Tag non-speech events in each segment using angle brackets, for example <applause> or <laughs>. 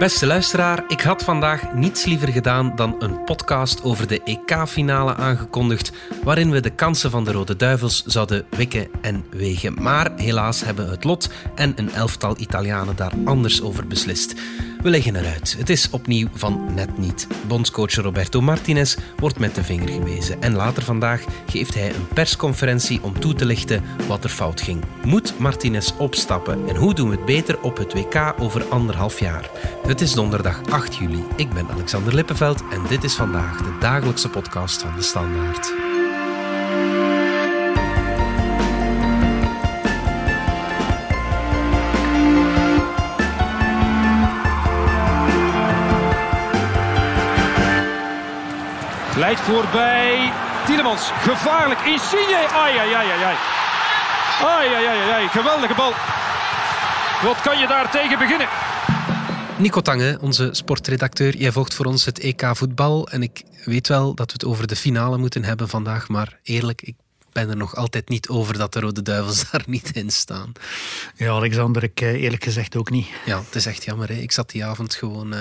Beste luisteraar, ik had vandaag niets liever gedaan dan een podcast over de EK-finale aangekondigd, waarin we de kansen van de Rode Duivels zouden wikken en wegen. Maar helaas hebben het lot en een elftal Italianen daar anders over beslist. We leggen eruit. Het is opnieuw van net niet. Bondscoach Roberto Martinez wordt met de vinger gewezen. En later vandaag geeft hij een persconferentie om toe te lichten wat er fout ging. Moet Martinez opstappen? En hoe doen we het beter op het WK over anderhalf jaar? Het is donderdag 8 juli. Ik ben Alexander Lippenveld en dit is vandaag de dagelijkse podcast van de Standaard. Voorbij Tielemans. Gevaarlijk. Insigne. Ai, ai, ai, ai. Ai, ai, ai, ai. Geweldige bal. Wat kan je daar tegen beginnen? Nico Tange, onze sportredacteur, jij volgt voor ons het EK voetbal. En ik weet wel dat we het over de finale moeten hebben vandaag, maar eerlijk, ik ben er nog altijd niet over dat de Rode Duivels <laughs> daar niet in staan. Ja, Alexander, ik eh, eerlijk gezegd ook niet. Ja, het is echt jammer. Hè? Ik zat die avond gewoon uh,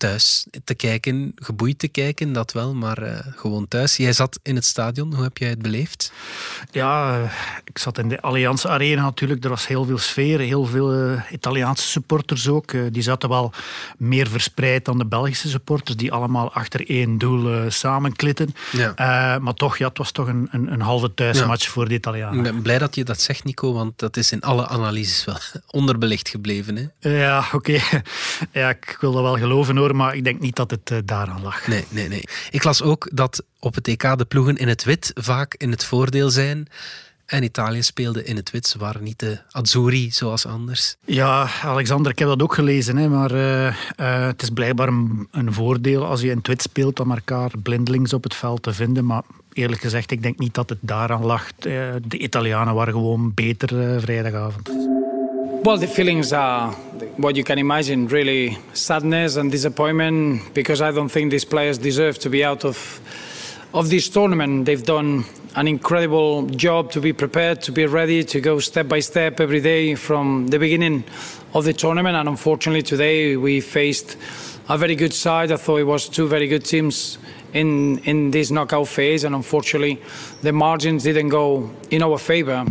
thuis te kijken, geboeid te kijken, dat wel, maar uh, gewoon thuis. Jij zat in het stadion, hoe heb jij het beleefd? Ja, ik zat in de Allianz Arena natuurlijk. Er was heel veel sfeer, heel veel uh, Italiaanse supporters ook. die zaten wel meer verspreid dan de Belgische supporters, die allemaal achter één doel samenklitten. Ja. maar toch, ja, het was toch een, een, een halve thuismatch ja. voor de Italianen. Ik ben blij dat je dat zegt, Nico, want dat is in alle analyses wel <laughs> onderbelicht gebleven. Hè? Ja, oké. Okay. <laughs> Ja, ik wil dat wel geloven hoor maar ik denk niet dat het uh, daaraan lag. Nee, nee, nee. Ik las ook dat op het EK de ploegen in het wit vaak in het voordeel zijn. En Italië speelde in het wit. Ze waren niet de Azzurri zoals anders. Ja, Alexander, ik heb dat ook gelezen. Hè, maar uh, uh, het is blijkbaar een, een, voordeel als je in het wit speelt om elkaar blindelings op het veld te vinden. Maar eerlijk gezegd, ik denk niet dat het daaraan lag. Uh, de Italianen waren gewoon beter vrijdagavond. Well, the feelings are what you can imagine really sadness and disappointment because I don't think these players deserve to be out of of this tournament. They've done an incredible job to be prepared, to be ready, to go step by step every day from the beginning of the tournament. And unfortunately, today we faced a very good side. I thought it was two very good teams in in this knockout phase, and unfortunately, the margins didn't go in our favor.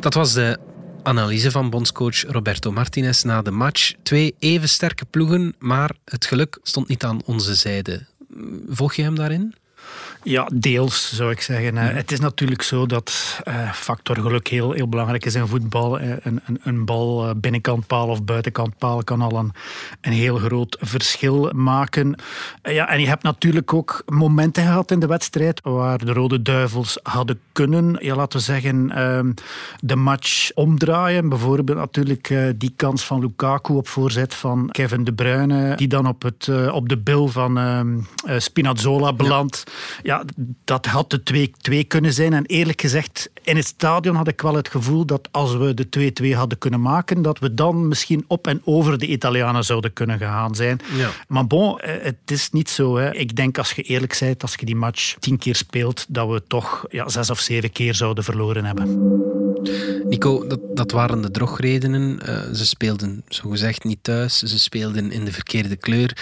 Dat was de analyse van bondscoach Roberto Martinez na de match. Twee even sterke ploegen, maar het geluk stond niet aan onze zijde. Volg je hem daarin? Ja, deels zou ik zeggen. Ja. Het is natuurlijk zo dat uh, factor geluk heel, heel belangrijk is in voetbal. Een, een, een bal uh, binnenkant paal of buitenkant paal kan al een, een heel groot verschil maken. Uh, ja, en je hebt natuurlijk ook momenten gehad in de wedstrijd waar de Rode Duivels hadden kunnen, ja, laten we zeggen, ehm, de match omdraaien. Bijvoorbeeld natuurlijk die kans van Lukaku op voorzet van Kevin De Bruyne, die dan op, het, op de bil van ehm, Spinazzola belandt. Ja ja, dat had de 2-2 kunnen zijn. En eerlijk gezegd, in het stadion had ik wel het gevoel dat als we de 2-2 hadden kunnen maken, dat we dan misschien op en over de Italianen zouden kunnen gegaan zijn. Ja. Maar bon, eh, het is niet zo. Hè. Ik denk als je eerlijk bent, als je die match tien keer speelt, dat we toch ja, zes of zeven keer zouden verloren hebben. Nico, dat, dat waren de drogredenen. Uh, ze speelden zogezegd niet thuis, ze speelden in de verkeerde kleur.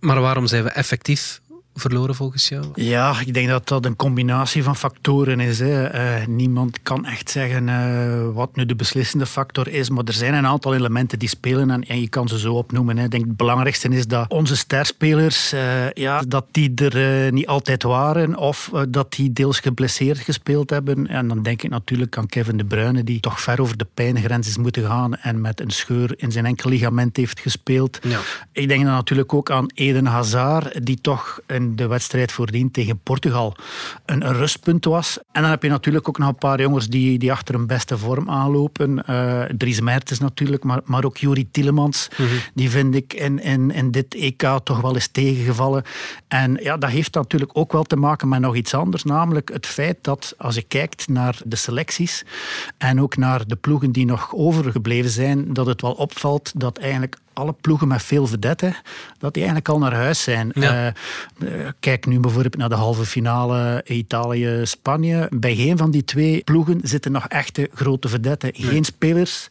Maar waarom zijn we effectief verloren volgens jou? Ja, ik denk dat dat een combinatie van factoren is. Hè. Uh, niemand kan echt zeggen uh, wat nu de beslissende factor is, maar er zijn een aantal elementen die spelen en, en je kan ze zo opnoemen. Hè. Ik denk het belangrijkste is dat onze sterspelers, uh, ja, dat die er niet altijd waren of dat die deels geblesseerd gespeeld hebben. En dan denk ik natuurlijk aan Kevin De Bruyne, die toch ver over de pijngrens is moeten gaan en met een scheur in zijn enkel ligament heeft gespeeld. Ja. Ik denk dan natuurlijk ook aan Eden Hazard, die toch een de wedstrijd voordien tegen Portugal een, een, rustpunt was. En dan heb je natuurlijk ook nog een paar jongens die, die achter een beste vorm aanlopen. Uh, Dries Mertens natuurlijk, maar, maar ook Juri Tielemans. Mm -hmm. Die vind ik in, in, in dit EK toch wel eens tegengevallen. En ja, dat heeft natuurlijk ook wel te maken met nog iets anders. Namelijk het feit dat als je kijkt naar de selecties en ook naar de ploegen die nog overgebleven zijn, dat het wel opvalt dat eigenlijk alle ploegen met veel vedetten, dat die eigenlijk al naar huis zijn. Ja. kijk nu bijvoorbeeld naar de halve finale Italië-Spanje. Bij geen van die twee ploegen zitten nog echte grote vedetten. Geen spelers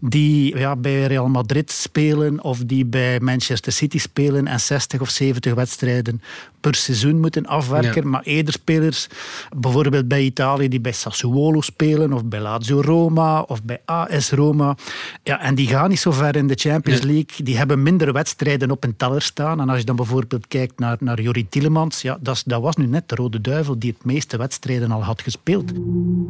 die ja, bij Real Madrid spelen of die bij Manchester City spelen en 60 of 70 wedstrijden per seizoen moeten afwerken. Maar eerder spelers, bijvoorbeeld bij Italië, die bij Sassuolo spelen of bij Lazio Roma of bij AS Roma. Ja, en die gaan niet zo ver in de Champions League. Die hebben minder wedstrijden op een teller staan. En als je dan bijvoorbeeld kijkt naar, naar Jori Tielemans, ja, dat, dat was nu net de Rode Duivel die het meeste wedstrijden al had gespeeld.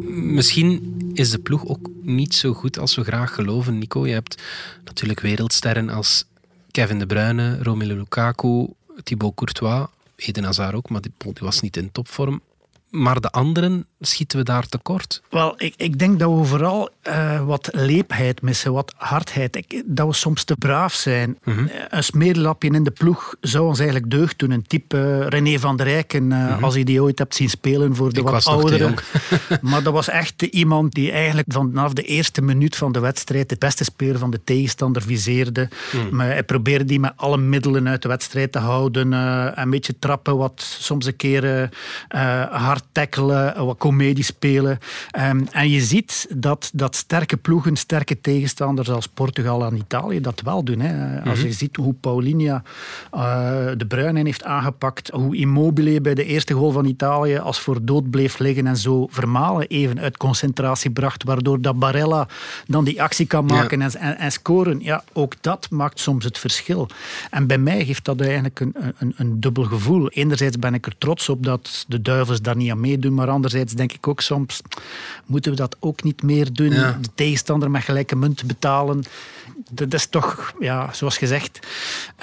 Misschien is de ploeg ook niet zo goed als we graag geloven, Nico. Je hebt natuurlijk wereldsterren als Kevin De Bruyne, Romelu Lukaku, Thibaut Courtois, Eden Hazard ook, maar die, die was niet in topvorm. Maar de anderen schieten we daar tekort? Wel, ik, ik denk dat we vooral uh, wat leepheid missen, wat hardheid. Ik, dat we soms te braaf zijn. Mm -hmm. Een smeerlapje in de ploeg zou ons eigenlijk deugd doen. Een type uh, René van der Rijken, uh, mm -hmm. als je die ooit hebt zien spelen voor de ik wat ouderen. <laughs> maar dat was echt iemand die eigenlijk vanaf de eerste minuut van de wedstrijd de beste speler van de tegenstander viseerde. Mm. Maar hij probeerde die met alle middelen uit de wedstrijd te houden. een beetje trappen, wat soms een keer hard tackelen, wat comedie spelen. Um, en je ziet dat, dat sterke ploegen, sterke tegenstanders als Portugal en Italië dat wel doen. Hè. Als je ziet hoe Paulinha uh, de Bruyne heeft aangepakt, hoe Immobile bij de eerste goal van Italië als voor dood bleef liggen en zo Vermalen even uit concentratie bracht, waardoor dat Barella dan die actie kan maken ja. en, en, en, scoren. Ja, ook dat maakt soms het verschil. En bij mij geeft dat eigenlijk een, een, een dubbel gevoel. Enerzijds ben ik er trots op dat de duivels daar niet aan meedoen, maar anderzijds denk ik ook soms, moeten we dat ook niet meer doen? Ja. De tegenstander met gelijke munt betalen. Dat is toch, ja, zoals gezegd,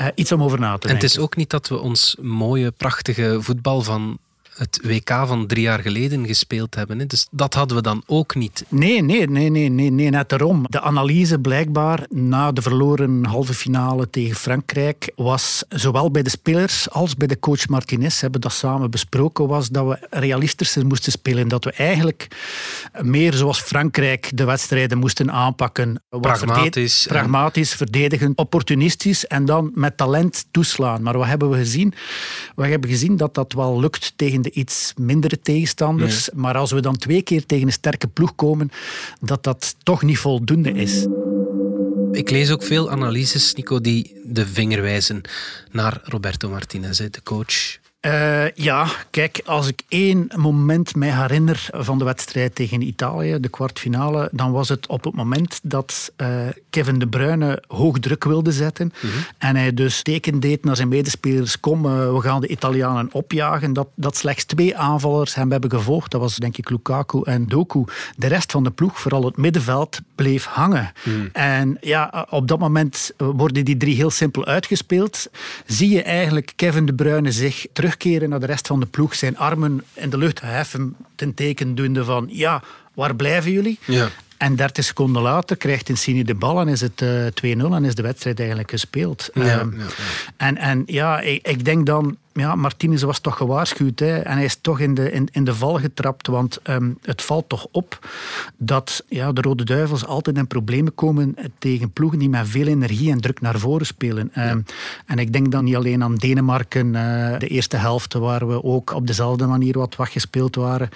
uh, iets om over na te denken. En het is ook niet dat we ons mooie, prachtige voetbal van het WK van drie jaar geleden gespeeld hebben. Dus dat hadden we dan ook niet. Nee, nee, nee, nee, nee, nee net daarom. De analyse blijkbaar na de verloren halve finale tegen Frankrijk was zowel bij de spelers als bij de coach Martinez hebben dat samen besproken was dat we realistischer moesten spelen. Dat we eigenlijk meer zoals Frankrijk de wedstrijden moesten aanpakken. Pragmatisch. Verde pragmatisch, verdedigen, opportunistisch en dan met talent toeslaan. Maar wat hebben we gezien? We hebben gezien dat dat wel lukt tegen de iets mindere tegenstanders. Nee. Maar als we dan twee keer tegen een sterke ploeg komen, dat dat toch niet voldoende is. Ik lees ook veel analyses, Nico, die de vinger wijzen naar Roberto Martinez, de coach uh, ja, kijk, als ik één moment mij herinner van de wedstrijd tegen Italië, de kwartfinale, dan was het op het moment dat uh, Kevin De Bruyne hoog druk wilde zetten. -hmm. En hij dus teken deed naar zijn medespelers, kom, uh, we gaan de Italianen opjagen. Dat, dat slechts twee aanvallers hem hebben gevolgd. Dat was denk ik Lukaku en Doku. De rest van de ploeg, vooral het middenveld, bleef hangen. Mm. En ja, op dat moment worden die drie heel simpel uitgespeeld. Zie je eigenlijk Kevin De Bruyne zich terug terugkeren naar de rest van de ploeg, zijn armen in de lucht heffen, ten teken doende van ja, waar blijven jullie? Ja. En 30 seconden later krijgt Insigne de bal en is het uh, 2-0 en is de wedstrijd eigenlijk gespeeld. Ja, um, ja, ja. En, en ja, ik, ik, denk dan, ja, Martinez was toch gewaarschuwd hè, en hij is toch in de, in, in de val getrapt, want um, het valt toch op dat ja, de Rode Duivels altijd in problemen komen tegen ploegen die met veel energie en druk naar voren spelen. Um, en ik denk dan niet alleen aan Denemarken, uh, de eerste helft, waar we ook op dezelfde manier wat gespeeld waren,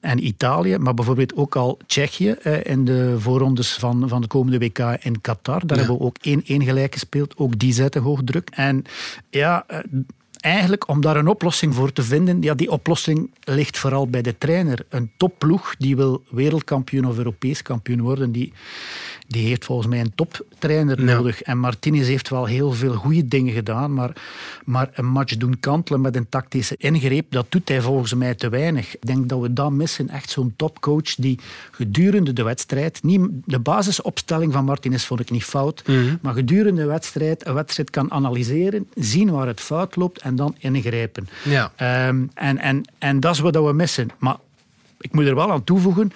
en Italië, maar bijvoorbeeld ook al Tsjechië uh, in de voorrondes van, van de komende WK in Qatar. Daar ja. hebben we ook 1-1 gelijk gespeeld. Ook die zetten hoog druk. En ja, uh, eigenlijk om daar een oplossing voor te vinden, ja, die oplossing ligt vooral bij de trainer. Een topploeg die wil wereldkampioen of Europees kampioen worden, die, die heeft volgens mij een toptrainer ja. nodig. En Martinez heeft wel heel veel goede dingen gedaan, maar, maar een match doen kantelen met een tactische ingreep, dat doet hij volgens mij te weinig. Ik denk dat we dat missen, echt zo'n topcoach die gedurende de wedstrijd, niet, de basisopstelling van Martinez vond ik niet fout, mm -hmm. maar gedurende de wedstrijd een wedstrijd kan analyseren, zien waar het fout loopt en dan ingrijpen. Ja. Um, en, en, en dat is wat we missen. Maar ik moet er wel aan toevoegen,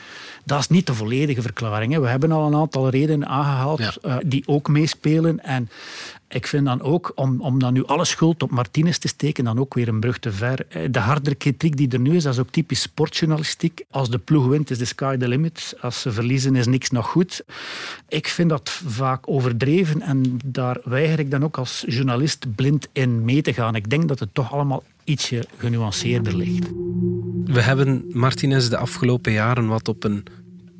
dat is niet de volledige verklaring. Hè. We hebben al een aantal redenen aangehaald ja. uh, die ook meespelen. En Ik vind dan ook, om, om dan nu alle schuld op Martinez te steken, dan ook weer een brug te ver. Eh, de hardere kritiek die er nu is, dat is ook typisch sportjournalistiek. Als de ploeg wint, is de sky the limit. Als ze verliezen, is niks nog goed. Ik vind dat vaak overdreven en daar weiger ik dan ook als journalist blind in mee te gaan. Ik denk dat het toch allemaal ietsje genuanceerder ligt. We hebben Martinez de afgelopen jaren wat op een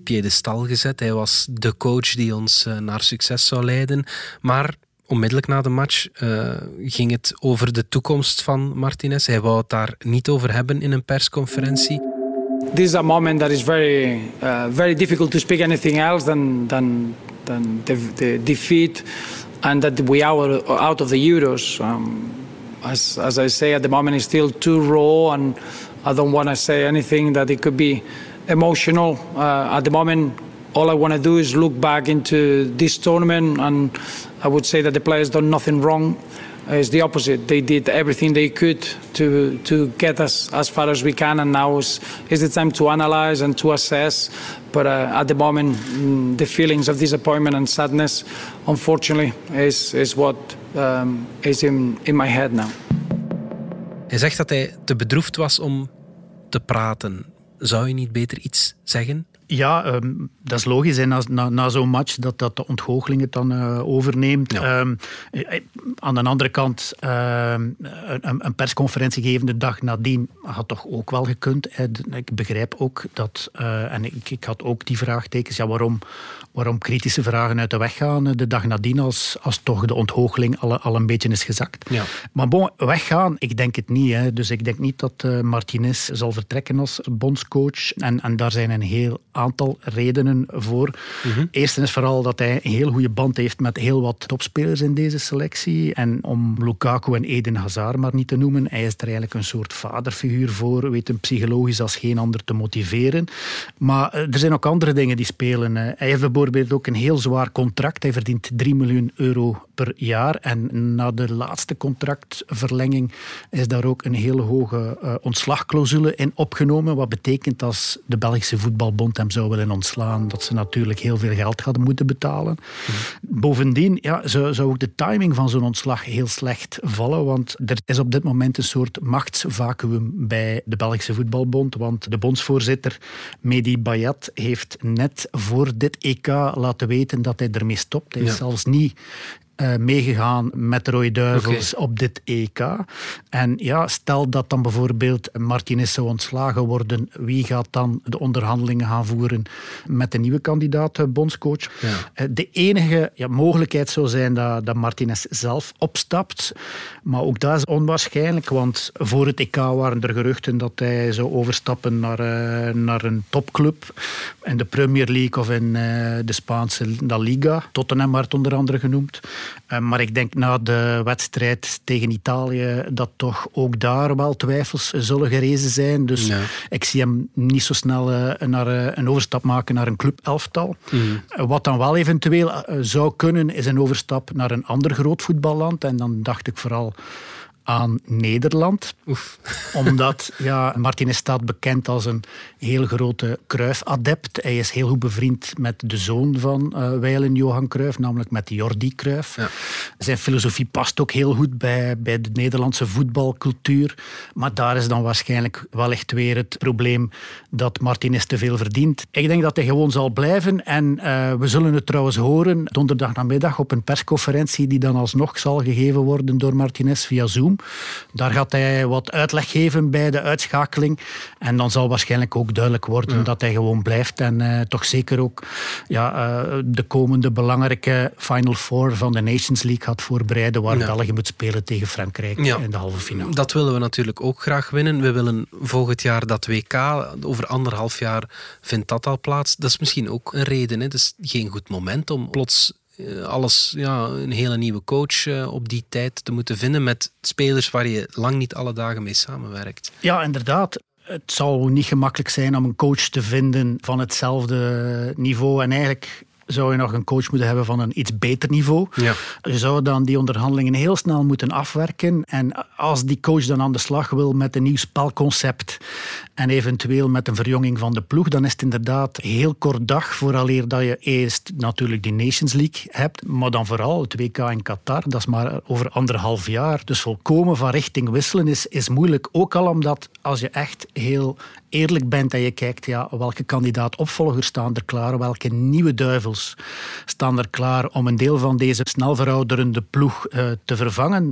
piedestal gezet. Hij was de coach die ons eh, naar succes zou leiden. Maar onmiddellijk na de match uh, ging het over de toekomst van Martinez. Hij wou het daar niet over hebben in een persconferentie. This is a moment that is very, uh, very difficult to speak anything else than, than, than the, the defeat and that we are out of the Euros. Um, as, as I say, at the moment it's still too raw and I don't want to say anything that it could be emotional. Uh, at the moment, all I want to do is look back into this tournament, and I would say that the players done nothing wrong. It's the opposite. They did everything they could to to get us as far as we can, and now is is the time to analyze and to assess. But uh, at the moment, mm, the feelings of disappointment and sadness, unfortunately, is is what um, is in in my head now. Hij zegt dat hij te bedroefd was om te praten. Zou je niet beter iets zeggen? Ja, ehm, dat is logisch. Hè, na, na, na zo'n match dat, dat de ontgoocheling het dan uh, overneemt. Ehm, eh, aan de andere kant, ehm, een, een, persconferentie geven de dag nadien had toch ook wel gekund. Hè. Ik begrijp ook dat, uh, en ik, ik, had ook die vraagtekens, ja, waarom, waarom kritische vragen uit de weg gaan de dag nadien als, als toch de onthoogeling al, al een beetje is gezakt. Ja. Maar bon, weggaan, ik denk het niet. Hè. Dus ik denk niet dat uh, Martinez zal vertrekken als bondscoach. En, en daar zijn een heel aantal redenen voor. Mm Eerste is vooral dat hij een heel goede band heeft met heel wat topspelers in deze selectie. En om Lukaku en Eden Hazard maar niet te noemen, hij is er eigenlijk een soort vaderfiguur voor, weet hem psychologisch als geen ander te motiveren. Maar eh, er zijn ook andere dingen die spelen. Hij heeft bijvoorbeeld ook een heel zwaar contract. Hij verdient 3 miljoen euro per jaar. En na de laatste contractverlenging is daar ook een hele hoge uh, ontslagclausule in opgenomen. Wat betekent als de Belgische voetbalbond hem zou willen ontslaan, dat ze natuurlijk heel veel geld hadden moeten betalen. Bovendien ja, zou, zou ook de timing van zo'n ontslag heel slecht vallen, want er is op dit moment een soort machtsvacuum bij de Belgische voetbalbond, want de bondsvoorzitter Mehdi Bayat heeft net voor dit EK laten weten dat hij ermee stopt. Hij is zelfs niet uh, meegegaan met de Rode Duivels op dit EK. En ja, stel dat dan bijvoorbeeld Martinez zou ontslagen worden, wie gaat dan de onderhandelingen gaan voeren met de nieuwe kandidaat eh, bondscoach? Ja. Uh, de enige ja, mogelijkheid zou zijn dat, dat Martinez zelf opstapt. Maar ook dat is onwaarschijnlijk, want voor het EK waren er geruchten dat hij zou overstappen naar, uh, naar een topclub in de Premier League of in de Spaanse La Liga. Tottenham werd onder andere genoemd. Eh, maar ik denk na de wedstrijd tegen Italië dat toch ook daar wel twijfels zullen gerezen zijn. Dus ik zie hem niet zo snel uh, naar, uh, een overstap maken naar een clubelftal. Mm. wat dan wel eventueel zou kunnen, is een overstap naar een ander groot voetballand. En dan dacht ik vooral aan Nederland. Oef. <laughs> Omdat ja, Martinez staat bekend als een heel grote Cruyff-adept. Hij is heel goed bevriend met de zoon van uh, Weilen Johan Cruyff, namelijk met Jordi Cruyff. Ja. Zijn filosofie past ook heel goed bij, bij de Nederlandse voetbalcultuur. Maar daar is dan waarschijnlijk wel echt weer het probleem dat Martinez te veel verdient. Ik denk dat hij gewoon zal blijven. En uh, we zullen het trouwens horen donderdag namiddag op een persconferentie die dan alsnog zal gegeven worden door Martinez via Zoom. Daar gaat hij wat uitleg geven bij de uitschakeling. En dan zal waarschijnlijk ook duidelijk worden dat hij gewoon blijft. En uh, toch zeker ook ja, uh, de komende belangrijke Final Four van de Nations League gaat voorbereiden. Waar ja. België moet spelen tegen Frankrijk in de halve finale. Dat willen we natuurlijk ook graag winnen. We willen volgend jaar dat WK. Over anderhalf jaar vindt dat al plaats. Dat is misschien ook een reden. Het is geen goed moment om plots eh, alles, ja, een hele nieuwe coach uh, op die tijd te moeten vinden met spelers waar je lang niet alle dagen mee samenwerkt. Ja, inderdaad. Het zal niet gemakkelijk zijn om een coach te vinden van hetzelfde niveau. En eigenlijk zou je nog een coach moeten hebben van een iets beter niveau. Ja. Je zou dan die onderhandelingen heel snel moeten afwerken. En als die coach dan aan de slag wil met een nieuw spelconcept en eventueel met een verjonging van de ploeg, dan is het inderdaad heel kort dag vooraleer dat je eerst natuurlijk die Nations League hebt, maar dan vooral het WK in Qatar. Dat is maar over anderhalf jaar. Dus volkomen van richting wisselen is, is moeilijk. Ook al omdat als je echt heel eerlijk bent en je kijkt ja, welke kandidaat-opvolgers staan er klaar, welke nieuwe duivels staan er klaar om een deel van deze snel verouderende ploeg uh, te vervangen,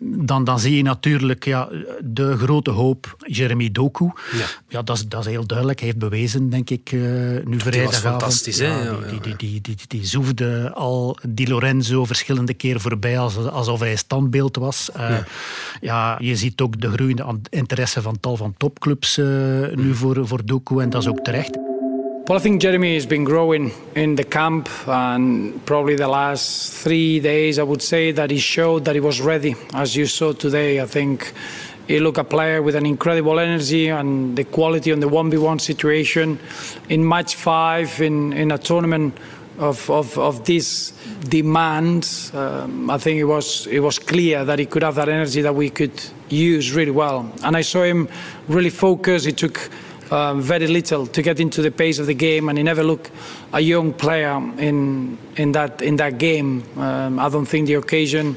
dan, dan zie je natuurlijk ja, de grote hoop Jeremy Doku. Ja, ja dat, is, dat is heel duidelijk. Hij heeft bewezen, denk ik, uh, nu vrijdagavond. was fantastisch, hè? Ja, die, die, die, die, die, zoefde al Di Lorenzo verschillende keren voorbij alsof hij standbeeld was. Uh, ja. je ziet ook de groeiende interesse van tal van topclubs nu voor, voor Doku en dat is ook terecht. Well, I think Jeremy has been growing in the camp, and probably the last three days, I would say that he showed that he was ready. As you saw today, I think he looked a player with an incredible energy and the quality on the 1v1 situation. In match five, in, in a tournament of, of, of this demand, um, I think it was, it was clear that he could have that energy that we could use really well. And I saw him really focus. He took um, very little to get into the pace of the game, and he never looked a young player in in that in that game. Um, I don't think the occasion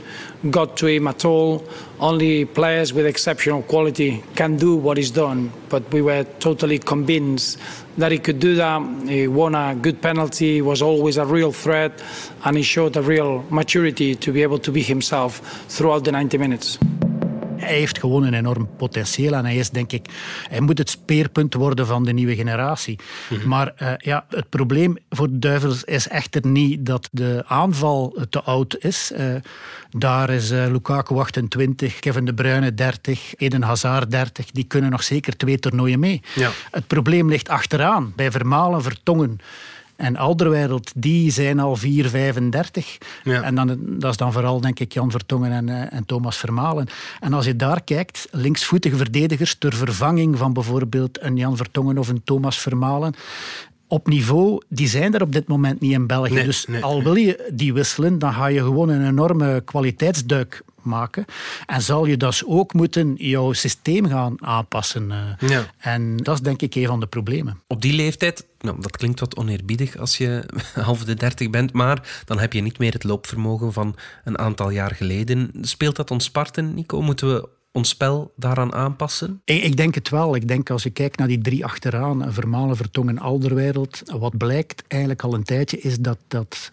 got to him at all. Only players with exceptional quality can do what he's done, but we were totally convinced that he could do that. He won a good penalty, was always a real threat, and he showed a real maturity to be able to be himself throughout the 90 minutes. Hij heeft gewoon een enorm potentieel en hij is denk ik, hij moet het speerpunt worden van de nieuwe generatie. Mhm. Maar uh, ja, het probleem voor de Duivels is echter niet dat de aanval te oud is. Uh, daar is uh, Lukaku 28, Kevin De Bruyne 30, Eden Hazard 30. Die kunnen nog zeker twee toernooien mee. Ja. Het probleem ligt achteraan, bij Vermalen, Vertongen. En Alderwereld, die zijn al 4, 35. Ja. En dan, dat is dan vooral, denk ik, Jan Vertongen en, eh, en Thomas Vermalen. En als je daar kijkt, linksvoetige verdedigers ter vervanging van bijvoorbeeld een Jan Vertongen of een Thomas Vermalen op niveau, die zijn er op dit moment niet in België. dus al wil je die wisselen, dan ga je gewoon een enorme kwaliteitsduik maken. En zal je dus ook moeten jouw systeem gaan aanpassen. Eh. Ja. En dat is denk ik een van de problemen. Op die leeftijd, nou, dat klinkt wat oneerbiedig als je <laughs> half de dertig bent, maar dan heb je niet meer het loopvermogen van een aantal jaar geleden. Speelt dat ons Sparten, Nico? Moeten we ons spel daaraan aanpassen? Ik, ik, denk het wel. Ik denk als je kijkt naar die drie achteraan, Vermalen, Vertongen, Alderwereld, wat blijkt eigenlijk al een tijdje is dat, dat,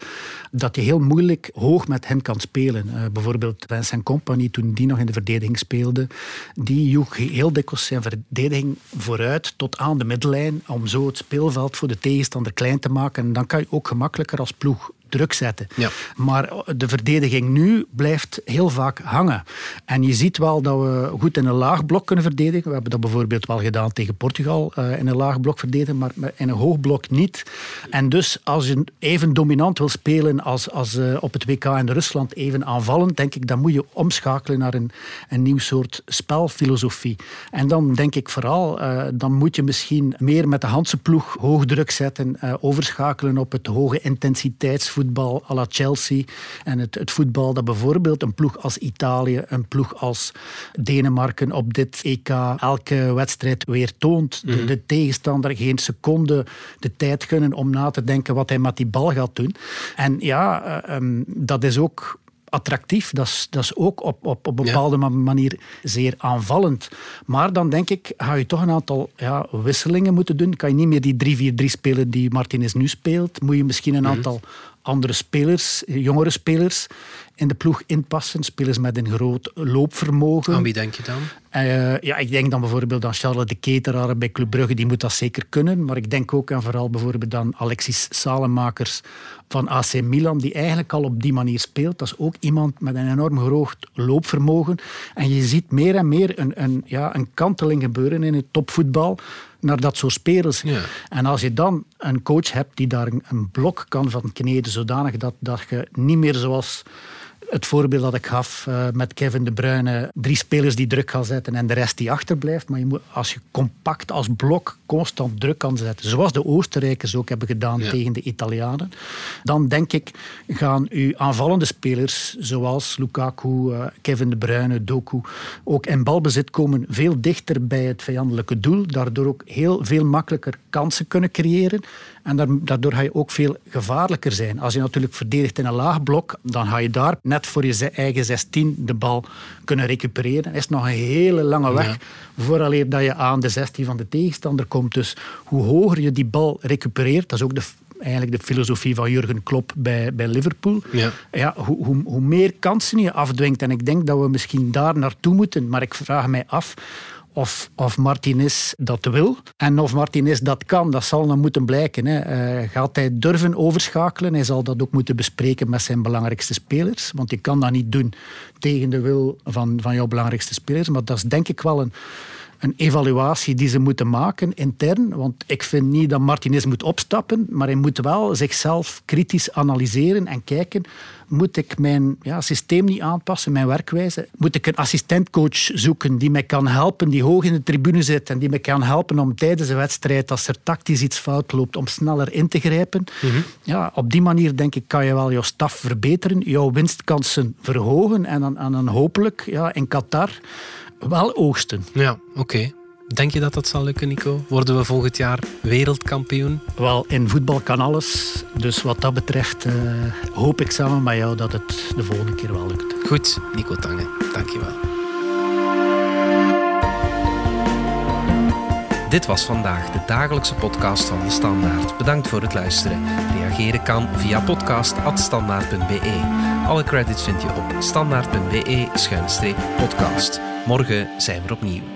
dat je heel moeilijk hoog met hen kan spelen. Uh, bijvoorbeeld Vincent Company, toen die nog in de verdediging speelde, die joeg heel dikwijls zijn verdediging vooruit tot aan de middellijn om zo het speelveld voor de tegenstander klein te maken. En dan kan je ook gemakkelijker als ploeg druk zetten. Ja. Maar de verdediging nu blijft heel vaak hangen. En je ziet wel dat we goed in een laag blok kunnen verdedigen. We hebben dat bijvoorbeeld wel gedaan tegen Portugal, uh, in een laag blok verdedigen, maar in een hoog blok niet. En dus als je even dominant wil spelen als, als uh, op het WK in Rusland, even aanvallend, denk ik, dan moet je omschakelen naar een, een nieuw soort spelfilosofie. En dan denk ik vooral, uh, dan moet je misschien meer met de Handse ploeg hoog druk zetten, overschakelen op het hoge intensiteitsvoetbal voetbal à la Chelsea. En het, het voetbal dat bijvoorbeeld een ploeg als Italië, een ploeg als Denemarken op dit EK elke wedstrijd weer toont. De, mhm. de tegenstander geen seconde de tijd gunnen om na te denken wat hij met die bal gaat doen. En ja, uh, um, dat is ook attractief. Dat is, dat is ook op, op, op een bepaalde manier zeer aanvallend. Maar dan denk ik, ga je toch een aantal ja, wisselingen moeten doen. Kan je niet meer die 3-4-3 spelen die Martinez nu speelt. Moet je misschien een mhm. aantal andere spelers, jongere spelers in de ploeg inpassen. Spelers met een groot loopvermogen. Aan wie denk je dan? Uh, ja, ik denk dan bijvoorbeeld aan Charles de Keteraar bij Club Brugge, die moet dat zeker kunnen. Maar ik denk ook aan vooral bijvoorbeeld aan Alexis Salemakers van AC Milan, die eigenlijk al op die manier speelt. Dat is ook iemand met een enorm groot loopvermogen. En je ziet meer en meer een, een, ja, een kanteling gebeuren in het topvoetbal naar dat soort spelers. Ja. En als je dan een coach hebt die daar een, blok kan van kneden, zodanig dat, dat je niet meer zoals het voorbeeld dat ik gaf uh, met Kevin De Bruyne. Drie spelers die druk gaan zetten en de rest die achterblijft. Maar je moet, als je compact als blok constant druk kan zetten, zoals de Oostenrijkers ook hebben gedaan tegen de Italianen, dan denk ik gaan uw aanvallende spelers, zoals Lukaku, uh, Kevin De Bruyne, Doku, ook in balbezit komen veel dichter bij het vijandelijke doel. Daardoor ook heel veel makkelijker kansen kunnen creëren. En daardoor ga je ook veel gevaarlijker zijn. Als je natuurlijk verdedigt in een laag blok, dan ga je daar net voor je eigen 16 de bal kunnen recupereren. Het is nog een hele lange weg ja. vooraleer dat je aan de 16 van de tegenstander komt. Dus hoe hoger je die bal recupereert, dat is ook de, eigenlijk de filosofie van Jurgen Klopp bij, bij Liverpool. Ja. Ja, hoe, hoe, hoe meer kansen je afdwingt. En ik denk dat we misschien daar naartoe moeten. Maar ik vraag mij af of, of Martinez dat wil. En of Martinez dat kan, dat zal dan moeten blijken. Hè. Uh, gaat hij durven overschakelen? Hij zal dat ook moeten bespreken met zijn belangrijkste spelers. Want je kan dat niet doen tegen de wil van, van jouw belangrijkste spelers. Maar dat is denk ik wel een, een evaluatie die ze moeten maken intern. Want ik vind niet dat Martinez moet opstappen, maar hij moet wel zichzelf kritisch analyseren en kijken moet ik mijn ja, systeem niet aanpassen, mijn werkwijze? Moet ik een assistentcoach zoeken die mij kan helpen, die hoog in de tribune zit en die mij kan helpen om tijdens een wedstrijd, als er tactisch iets fout loopt, om sneller in te grijpen? Mhm. ja, op die manier denk ik kan je wel jouw staf verbeteren, jouw winstkansen verhogen en dan, en dan hopelijk ja, in Qatar wel oogsten. Ja, oké. Denk je dat dat zal lukken, Nico? Worden we volgend jaar wereldkampioen? Wel, in voetbal kan alles. Dus wat dat betreft uh, hoop ik samen met jou dat het de volgende keer wel lukt. Goed, Nico Tange. Dank je wel. Dit was vandaag de dagelijkse podcast van De Standaard. Bedankt voor het luisteren. Reageren kan via podcast.standaard.be. Alle credits vind je op standaard.be-podcast. Morgen zijn we opnieuw.